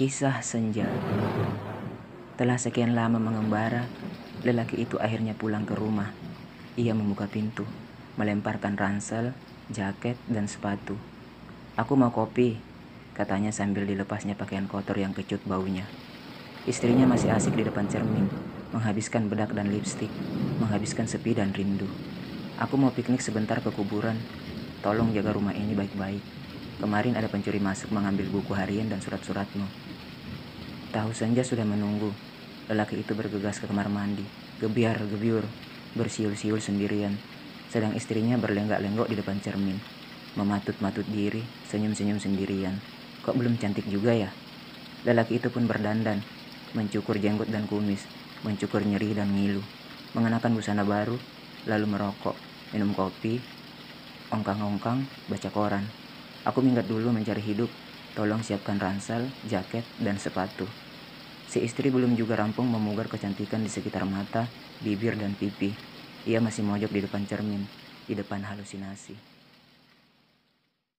Kisah Senja Telah sekian lama mengembara, lelaki itu akhirnya pulang ke rumah. Ia membuka pintu, melemparkan ransel, jaket, dan sepatu. Aku mau kopi, katanya sambil dilepasnya pakaian kotor yang kecut baunya. Istrinya masih asik di depan cermin, menghabiskan bedak dan lipstik, menghabiskan sepi dan rindu. Aku mau piknik sebentar ke kuburan. Tolong jaga rumah ini baik-baik. Kemarin ada pencuri masuk mengambil buku harian dan surat-suratmu. Tahu senja sudah menunggu. Lelaki itu bergegas ke kamar mandi, gebiar gebiur, bersiul-siul sendirian. Sedang istrinya berlenggak-lenggok di depan cermin, mematut-matut diri, senyum-senyum sendirian. Kok belum cantik juga ya? Lelaki itu pun berdandan, mencukur jenggot dan kumis, mencukur nyeri dan ngilu, mengenakan busana baru, lalu merokok, minum kopi, ongkang-ongkang, baca koran. Aku minggat dulu mencari hidup. Tolong siapkan ransel, jaket, dan sepatu. Si istri belum juga rampung memugar kecantikan di sekitar mata, bibir, dan pipi. Ia masih mojok di depan cermin, di depan halusinasi.